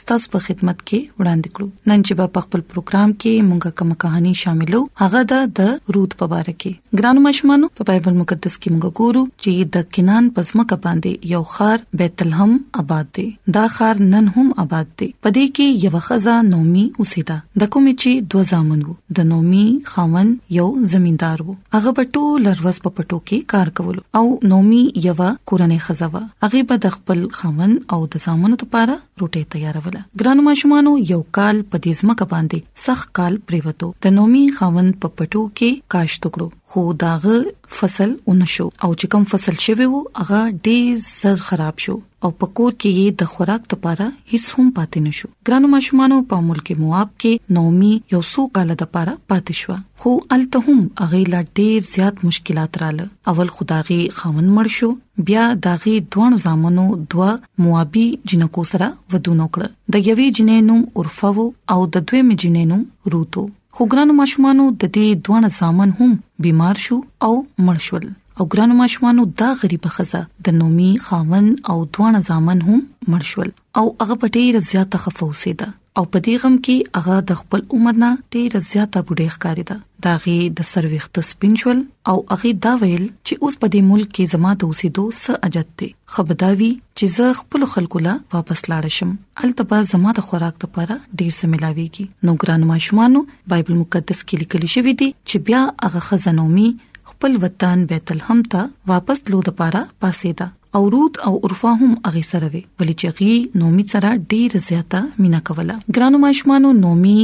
ستاسو په خدمت کې وړاندې کړو نن چې په خپل پروګرام کې مونږه کوم کہانی شاملو هغه ده د روت په اړه کې ګرانو مشمانو په بایبل مقدس کې مونږ ګورو چې د کینان پسمه کا باندې یو خار بیت لحم آباد دی دا خار نن هم آباد دی پدې کې یو خزا نومي اوسیدا د کوم چې دوه ځامن وو د نومي خاون یو زمیندار وو هغه په ټول ورځ په پټو کې کار کول او نومي یو کورنۍ خزا و هغه به د خپل خاون او د ځامنو لپاره روټه تیاروله ګرانو ماشومانو یو کال په دې ځمکه باندې سخ کال پریوتو د نومي خاوند په پټو کې کاش تکړو خو داغه فصل اونشو او چې کم فصل شوی وو هغه ډیر زر خراب شو او په کور کې یې د خوراک لپاره هیڅ هم پاتې نشو ګرانو ماشومانو په ملک مواب کې نومي یو څو کال د لپاره پاتې شو خو الته هم هغه لا ډیر زیات مشکلات رااله اول خدای خاون مړ شو بیا داغي دوه زامنو دوه موابي جنکو سره ودونو کړ د یوې جنې نوم عرفه وو او د دوی مې جنې نوم روتو خو ګرانو ماشومانو د دې دوه زامن هم بیمار شو او مړ شول او ګرانو ماشومانو دا غریبه خزه د نومي خاون او دوه زامن هم مړ شول او هغه پټې رضیا تخفوسه ده او په دې غم کې هغه د خپل عمر نه ډیر زیاته بډې ښکاری ده دا غي د سرويخت سپینشل او هغه دا ویل چې اوس په دې ملک کې زما د اوسېدو څه اجازه ده خبرداوي چې زه خپل خلکو لا واپس لاړ شم التبا زما د خوراک لپاره ډیر څه ملاويږي نو ګران ماشومان بایبل مقدس کې لیکل شوی دی چې بیا هغه خزانومي خپل وطن بیت الحم ته واپس لو د پاره پاسې ده او رود او عرفا هم هغه سره وي ولې چې غي نومي سره ډیر زیاته مینا کوله ګرانو ماشومانو نومي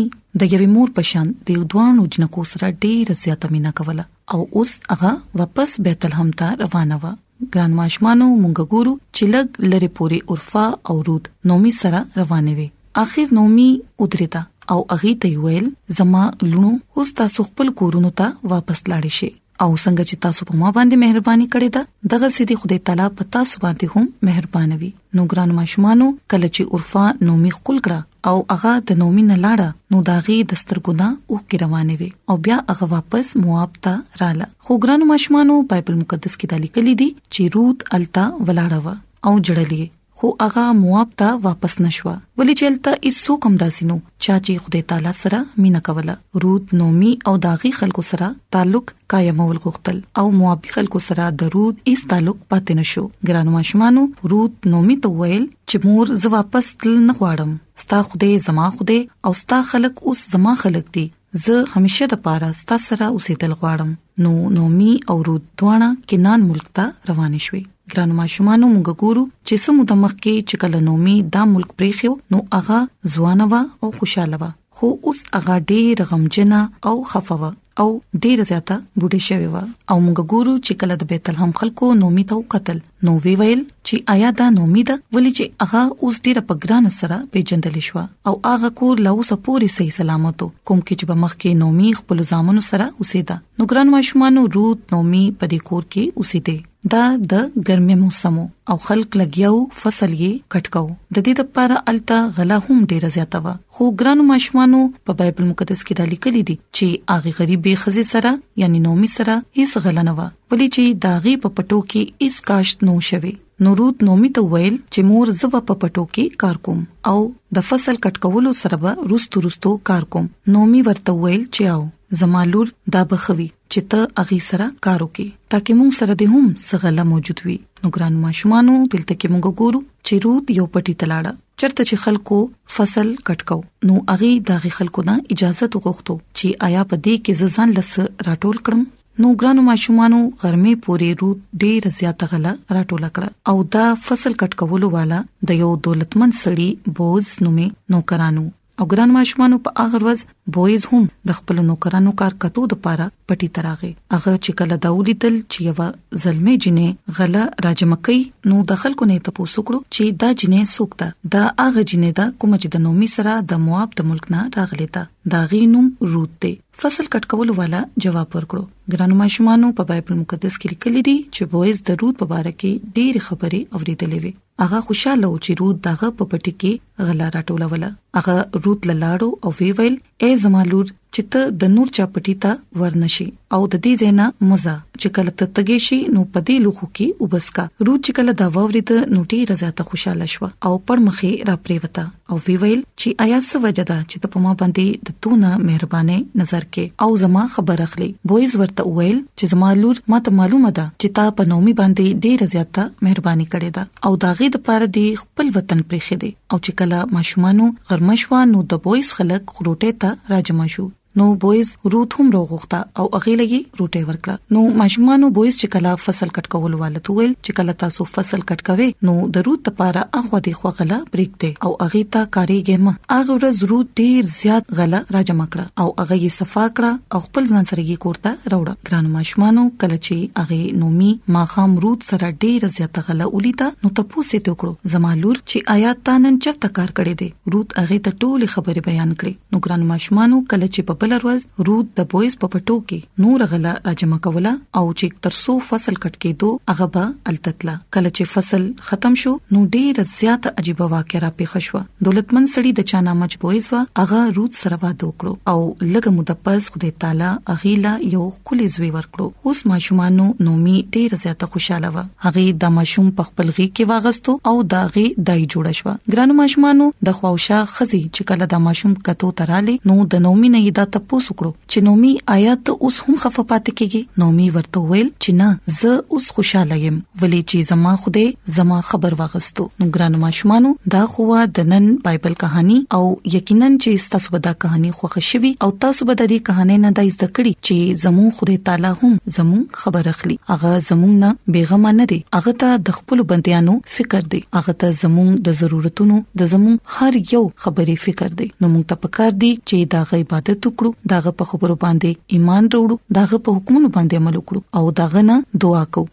د یوې مور په شان د دوانو جنکو سره ډیر زیاته مینا کوله او اوس هغه واپس بیت الحم ته روانه و ګران ماشومانو مونږ ګورو چې لګ لری پوري عرفا او رود نومي سره روانه وي اخر نومي ودریدا او اغي ته ویل زما لونو اوس تاسو خپل کورونو ته واپس لاړ شئ او څنګه چې تاسو په ما باندې مهرباني کړې ده دغه سيدي خدای تعالی په تاسو باندې هم مهربان وي نو ګران ماشومانو کله چې عرفا نومي خپل کړه او هغه د نومي نه لاړه نو داغي دسترګونه او کې روانې وي او بیا هغه واپس مواب ته رااله خو ګران ماشومانو بایبل مقدس کې دالي کلی دي چې روت التا ولاړه و او جړلې خو هغه مواب ته واپس نشوه ولې چې الته ایسو کم داسینو چا چې خدای تعالی سره مینا کوله رود نومي او داغي خلکو سره تعلق قائمول غوښتل او موابي خلکو سره د رود ایس تعلق پاتې نشو ګرانو ماشومانو رود نومي ته ویل چې مور زه واپس تل نه غواړم ستا خدای زما خدای او ستا خلک اوس زما خلک دي زه همیشه د پاره ستا سره اوسېدل غواړم نو نومي او رود دواړه کینان ملک ته روان شوي ګران ماشومان موږ ګورو چې سمو د مخ کې چې کله نومي دا ملک پریخیو نو هغه ځوانوا او خوشاله و خو اوس هغه ډېر غمجنه او خفه و او ډېر زیاته بوډه شوی و او موږ ګورو چې کله د بیت الحم خلکو نومي ته قتل نو وی ویل چې آیا دا نومید ولې چې هغه اوس ډیر په ګران سره پیجندل شو او هغه کور لا اوس پورې صحیح سلامتو کوم کې چې بمخ کې نومي خپل ځامن سره اوسېدا نو ګران ماشومان روت نومي په دې کور کې اوسېده دا د ګرمه موسم او خلک لګیاو فصل یې کټکاو د دې لپاره الته غلا هم ډیره زیاته و خو ګران ماشومان په بایبل مقدس کې دا لیکل دي چې اغه غریبې خزي سره یعنی نومي سره هیڅ غلا نه و ولې چې داغي په پټو کې اس کاشت نو شوي نو روت نومي ته ویل چې مور زبا په پټو کې کار کوم او د فصل کټکولو سره به روستو روستو کار کوم نومي ورته ویل چې او زمالور دا بخوي چې ته اغي سره کار وکې ترکه مون سره د هم سغله موجود وي نو ګران ماشومانو دلته کې موږ ګورو چې روت یو پټي تلاړه چرته چې خلکو فصل کټکاو نو اغي داغي خلکو نه اجازه وغوښتو چې آیا په دې کې ځان لس راټول کړم نو ګرانو ماشومانو غرمې پورې روت ډیر زیات غله راټول کړ او دا فصل کټ کولو والا د یو دولتمن سړي بوز نومې نوکرانو او ګران ماشومانو په هغه ورځ بویز هم د خپل نوکرانو کار کتو د پاره پټي تراغه هغه چې کله دا ولیدل چې یو زلمې جنې غله راجمکې نو د خلکو نه ته پوسوکړو چې دا جنې سوکتا دا هغه جنې دا کوم چې د نومي سره د مواب د ملک نه راغلي تا دا غي نوم روت دی فصل کټ کولو والا جواب ورکړو ګرانو ماشومانو په بایبل مقدس کې لیکل دي چې بوئز د روت په اړه کې ډېر خبرې اورېدلې وي هغه خوشاله و چې روت دغه په پټي کې غلا راټولوله هغه روت لاړو او وی ویل اے زمالور چې ته د نور چا پټي ته ورنشي او د دې زینا مزه چې کله ته تګې شي نو پدې لوخو کې وبسکا روت چې کله دا وورید نو ډېر زیاته خوشاله شو او پړمخې را پریوتا او وی ویل چې آیا څه وجه ده چې ته په ما باندې د تونه مهربانه نظر کې او زما خبر اخلي بویز ورته ویل چې زما لور ما ته معلومه ده چې تا په نومي باندې ډېر زیاته مهرباني کړې ده او داغه د پاره دی خپل وطن پرې خېده او چې کله ماشومانو غرمشوا نو د بویز خلک خروټه ته راجمع شو نو بويز روت هم روغوخته او اغه لګي روټه ورکړه نو ماشومانو بويز چې کله فصل کټ کول والته ویل چې کله تاسو فصل کټ کوي نو د روت لپاره اخو دی خو غلا پریکته او اغه ته کاری ګمه اغه ورځ روت ډیر زیات غلا راجم کړه او اغه یې صفا کړه او خپل ځان سره یې کوړه راوړه ګران ماشومانو کله چې اغه نومي ماخام روت سره ډیر زیات غلا ولیدا نو تاسو ته وکړو زمالور چې آیا تانن چرته کار کړی دی رود هغه ته ټولې خبرې بیان کړې نو ګران ماشومانو کله چې په بل ورځ رود د بویز په پټو کې نور غلا راجمع کوله او چې تر څو فصل کټ کېدو هغه به التتله کله چې فصل ختم شو نو ډیر زیات عجیب واقعه را پیښ شو دولتمن سړی د چانا مچ بویز وا هغه رود سره واده وکړو او لږه مده پس خدای تعالی اغیلا یو کلی زوی ورکړو اوس ماشومانو نومي ډیر زیاته خوشاله و هغه د ماشوم په خپل غي کې واغستو او دا غي دای جوړ شو ګرانو ماشومانو د خواوشا خزي چې کله د ماشوم کتو تراله نو د نومي نه دا تپوس وکړو چې نومي آیات اوس هم خفه پاتې کیږي نومي ورته ویل چې نه زه اوس خوشاله یم ولې چې زما خوده زما خبر واغستو نو ګران ماشومانو دا خو د نن بایبل کہانی او یقینا چې تاسو به دا کہانی خوښ شوي او تاسو به د دې کہانی نه د زده کړې چې زمو خوده تعالی هم زمو خبر اخلي هغه زمو نه بیغم نه دی هغه ته د خپل بندیانو فکر دی هغه ته زمو د ضرورتونو د زمو هر یو خبرې فکر دی نو موږ ته پکار دی چې دا غي عبادت وکړو دا غ په خبرو باندې ایمان وروړو دا غ په حکمونو باندې عمل وکړو او دا غ نه دعا کوو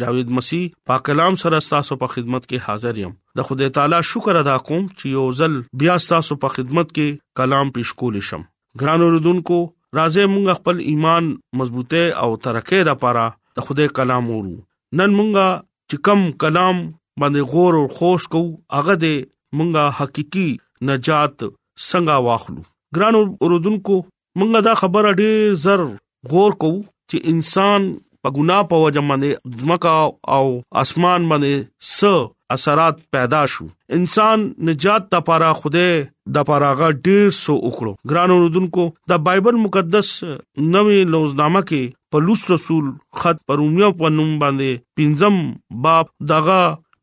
جاوید مسیح پاک کلام سره تاسو په خدمت کې حاضر یم د خدای تعالی شکر ادا کوم چې یو ځل بیا تاسو په خدمت کې کلام پیش کول شم ګران اوردونکو راځي مونږ خپل ایمان مضبوطه او ترقه د پاره د خدای کلام ورو نن مونږه چې کم کلام باندې غور او خوش کو هغه دې مونږه حقيقي نجات څنګه واخلو ګران اوردونکو مونږه دا خبره ډیر زر غور کو چې انسان په ګناه په وجه باندې ځمکا او اسمان باندې س اثرات پیدا شو انسان نجات لپاره خوده د پراغه ډیر سو وکړو ګران اوردونکو د بایبل مقدس نوې لوزنامه کې پولس رسول خط پرومیا په نوم باندې پنځم باب دغه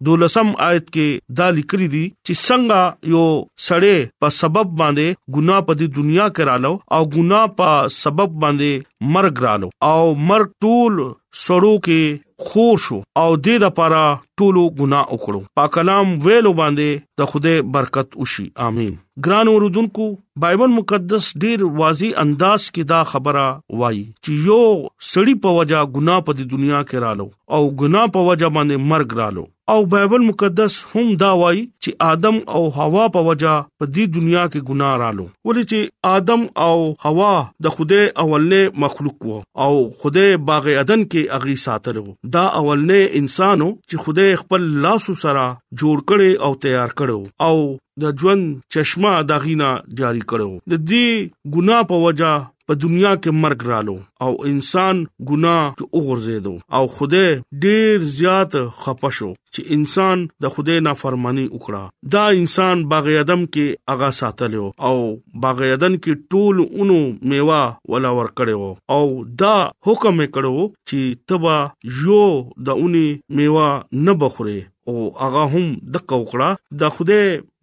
دولسم آیت کې دا لیکلي دي چې څنګه یو سړی په سبب باندې ګناه په دې دنیا کې رالو او ګناه په سبب باندې مرګ رالو او مرګ ټول سړو کې خور شو او د دې لپاره ټولو ګناه وکړو پاک کلام ویلو باندې د خوده برکت وشي امين ګران اوردونکو بایبل مقدس ډیر واضح انداز کې دا خبره وایي چې یو سړی په وجا ګناه په دنیا کې رالو او ګناه په وجا باندې مرګ رالو او بایبل مقدس هم دا وایي چې آدم او حوا په وجا په دې دنیا کې ګناه رالو ولې چې آدم او حوا د خوده اولنې مخلوق وو او خوده باغ عدن کې اغي ساتلو دا اولنې انسانو چې خوده خپل لاسو سره جوړ کړي او تیار کړو او د ژوند چشمه د غینا جاری کړو د دې ګنا په وجا په دنیا کې مرګ رالو او انسان ګناه کې وګرځیدو او خوده ډیر زیات خپشو چې انسان د خوده نافرمانی وکړه دا انسان باغ ادم کې اغا ساتلو او باغ ادم کې ټول اونو میوه ولا ور کړو او دا حکم کړو چې تبا یو د اونې میوه نه بخوره او هغه هم دقه وکړه د خوده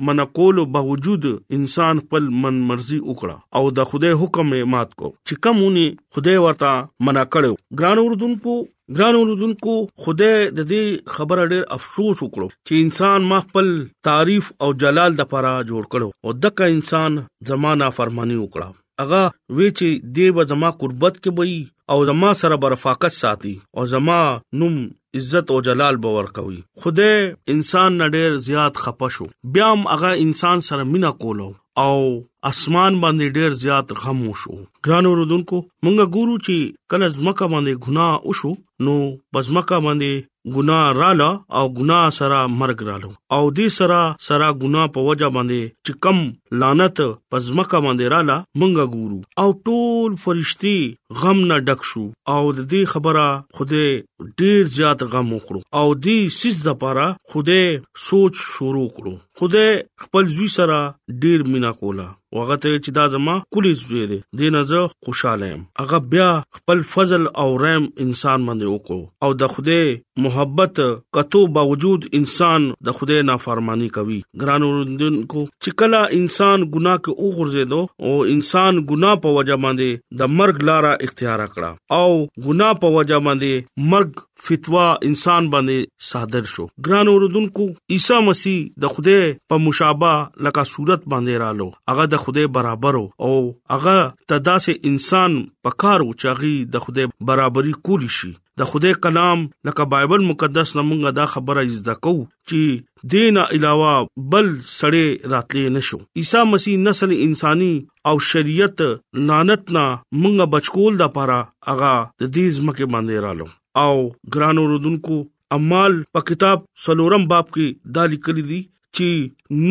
منقول باوجود انسان خپل من مرزي وکړه او د خوده حکم یې مات کو چې کومونی خوده ورته منع کړو ګران اوردونکو ګران اوردونکو خوده د دې خبره ډېر افسوس وکړو چې انسان ما خپل تعریف او جلال د پاره جوړ کړو او دغه انسان زمانہ فرمانی وکړه هغه وی چې دی به زما قربت کې وي او زما سره برفاقت ساتي او زما نوم عزت او جلال باور کوي خدای انسان نډیر زیات خپشو بیا هم هغه انسان سره مینا کولو او اسمان باندې ډیر زیات غم وشو ګران اوردونکو مونږ ګورو چې کله زمکه باندې ګناه وشو نو بزمکه باندې ګناه رااله او ګناه سره مرګ رالو او دې سره سره ګناه په وجه باندې چې کم لعنت په ځمکه باندې رااله مونږه ګورو او ټول فرشتي غم نه ډک شو او د دې خبره خوده ډیر زیات غم وکړو او دې سیس د پاره خوده سوچ شروع کړو خوده خپل زوی سره ډیر مینا کوله وغه ته چې دا زما کلی زوی دی دینه زه خوشاله یم هغه بیا خپل فضل او رحم انسان باندې وکړو او د خوده محبت کتو باوجود انسان د خوده نافرمانی کوي ګران اوریدونکو چې کله انسان ګناه کې اوغورځیدو او انسان ګناه په وجه باندې د مرګ لار اختیار کړه او ګناه په وجه باندې مرګ فتوا انسان باندې صادر شو ګران اوردونکو عیسی مسیح د خدای په مشابه لکه صورت باندې رالو هغه د خدای برابر او هغه تداسه انسان پکارو چاغي د خدای برابرۍ کولی شي د خدای کلام لکه بایبل مقدس نمونږه دا خبره زده کو چې دین علاوه بل سړی راتلې نشو عیسی مسیح نسل انساني او شریعت لعنت نه مونږه بچکول د پاره اغا د دې ځمکه باندې رالو او ګرانو رودونکو امال په کتاب سلورم باب کې دا لیکل دي چې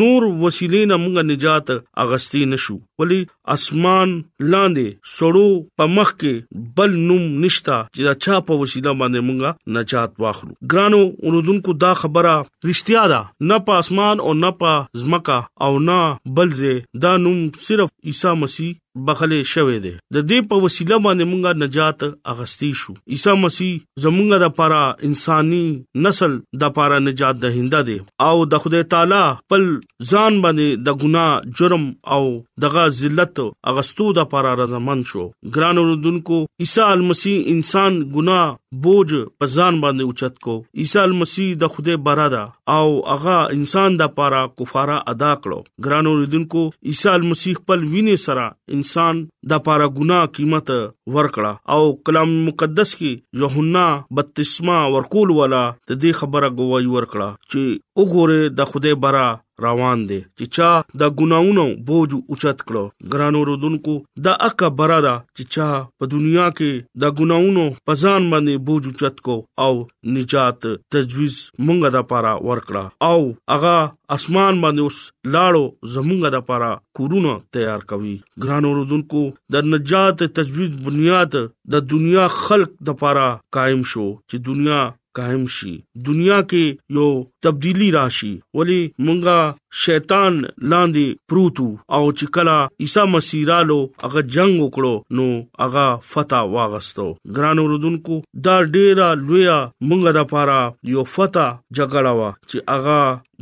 نور وسیلې نه موږ نجات اغستې نشو ولی اسمان لاندې سړو په مخ کې بل نوم نشتا چې دا چا په وسیله باندې مونږه نجات واخلو ګرانو اوردونکو دا خبره رښتیا ده نه په اسمان او نه په زمکا او نه بلځه دا نوم صرف عیسی مسیح بخلې شوې ده د دې په وسیله باندې مونږه نجات اغستی شو عیسی مسیح زمونږه د پاره انساني نسل د پاره نجات دهنده ده او د خدای تعالی خپل ځان باندې د ګناه جرم او دغه ذلت اغستو د لپاره رضامن شو ګران اوردونکو عیسی المسی انسان ګناه بوج په ځان باندې اوچت کو عیسی المسی د خوده براده او هغه انسان د لپاره کفاره ادا کړو ګران اوردونکو عیسی المسی خپل وینې سره انسان د پاره ګنا قیمت ورکړه او کلام مقدس کې یوحنا بپتسما ورکول ولا د دې خبره گواہی ورکړه چې وګوره د خوده برا روان دي چې چا د ګناونو بوج اوچت کړو ګرانو رودونکو دا اکا برا دا چې چا په دنیا کې د ګناونو پزان باندې بوج اوچت کو او نجات تجویز مونږه د پاره ورکړه او هغه اسمان باندې اوس لاړو زمونږه د پاره کورونه تیار کوي ګران اوردونکو د نجات تجوید بنیاد د دنیا خلق د پاره قائم شو چې دنیا قائم شي دنیا کې یو تبدیلی راشي ولی مونږه شیطان لاندې پروتو او چې کلا عیسی مسیح رالو هغه جنگ وکړو نو هغه فتح واغستو ګران اوردونکو دا ډیره لویا مونږه د پاره یو فتح جګړه وا چې هغه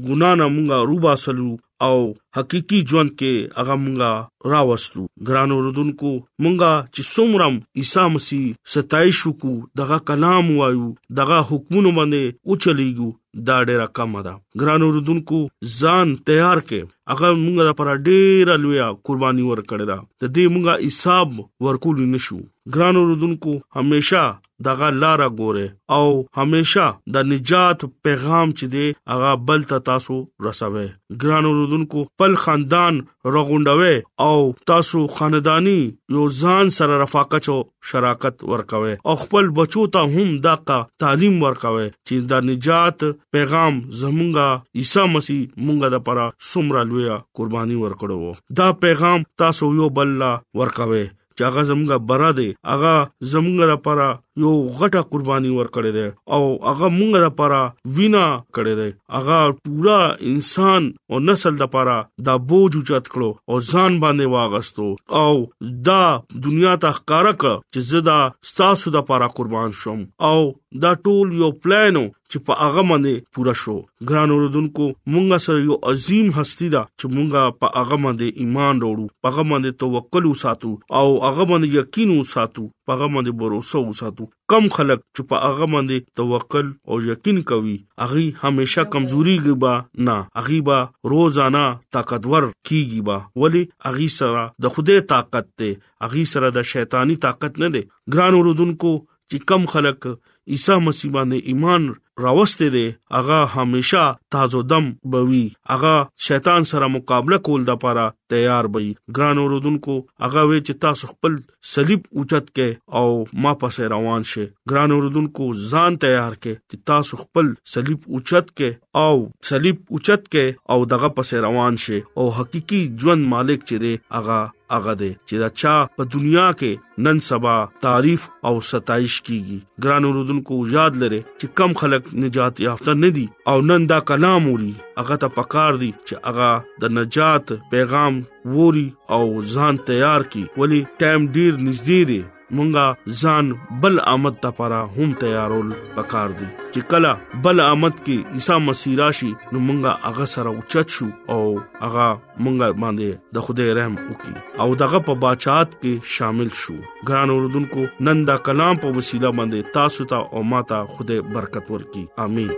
ګنا نه مونږه روبا سلو او حقيقي ژوند کې هغه مونږه راوستو ګران اوردونکو مونږه چې څومره عيسی مسیح ستایش وکړو دغه کلام وایو دغه حکمونه باندې او چلیګو دا ډیره کم ده ګران اوردونکو ځان تیار کې هغه موږ د پر ډیره لوی قرباني ورکړه ده د دې موږ حساب ورکول نشو ګران اوردونکو همیشه دغه لار ګوره او همیشه د نجات پیغام چې دی هغه بل ته تاسو رسوي ګران اوردونکو خپل خاندان رغونډوي او تاسو خاندانی یو ځان سره رفاقت او شراکت ورکوي او خپل بچو ته هم دا تعلیم ورکوي چې د نجات پیغام زمونږه عیسی مسیح مونږه د پره سمرا لویا قرباني ورکړو دا پیغام تاسو یو بل ورکوي چې هغه زمونږه برا دی هغه زمونږه لپاره یو غټه قرباني ورکړې ده او هغه مونږه لپاره وینا کړې ده هغه پورا انسان او نسل لپاره دا بوج اوچت کړو او ځان باندې واغستو او دا دنیا ته ښکارا کړ چې زدا ستاسو لپاره قربان شوم او دا ټول یو پلانو چې په هغه باندې پوره شو ګران اوردونکو مونږه سره یو عظیم هستی ده چې مونږه په هغه باندې ایمان وروړو په هغه باندې توکل وساتو او هغه باندې یقین وساتو په هغه باندې باور وساتو کم خلک چې په هغه باندې توکل او یقین کوي هغه همیشه کمزوري ګبا نه هغه با روزانه طاقتور کیږي با ولی هغه سره د خوده طاقت ته هغه سره د شیطانی طاقت نه ده ګران اوردونکو چې کم خلک عیسی مسیح باندې ایمان راوستي دي هغه همیشه تازه دم بوي هغه شیطان سره مقابله کول د پاره تیار وي ګران اوردونکو هغه وی چې تاسو خپل صلیب اوچت کې او ما پسې روان شي ګران اوردونکو ځان تیار کې چې تاسو خپل صلیب اوچت کې او صلیب اوچت کې او دغه پسې روان شي او حقيقي ژوند مالک چې دی هغه هغه دی چې دا چا په دنیا کې نن سبا تعریف او ستایش کیږي ګران اوردونکو یاد لره چې کم خلک نجات یافته نه دي او نن دا کلام وري هغه ته پکار دي چې هغه د نجات پیغام ووري او ځان تیار کړي ولی ټایم ډیر نږدې دی مونږه ځان بل آمد ته پاره هم تیارول پکار دي چې کله بل آمد کې عیسی مسیح راشي نو مونږه هغه سره اوچت شو او هغه مونږه باندې د خدای رحم وکي او دغه په بچات کې شامل شو ګران اوردونکو نن دا کلام په وسیله باندې تاسو ته او ماته خدای برکت ورکي امين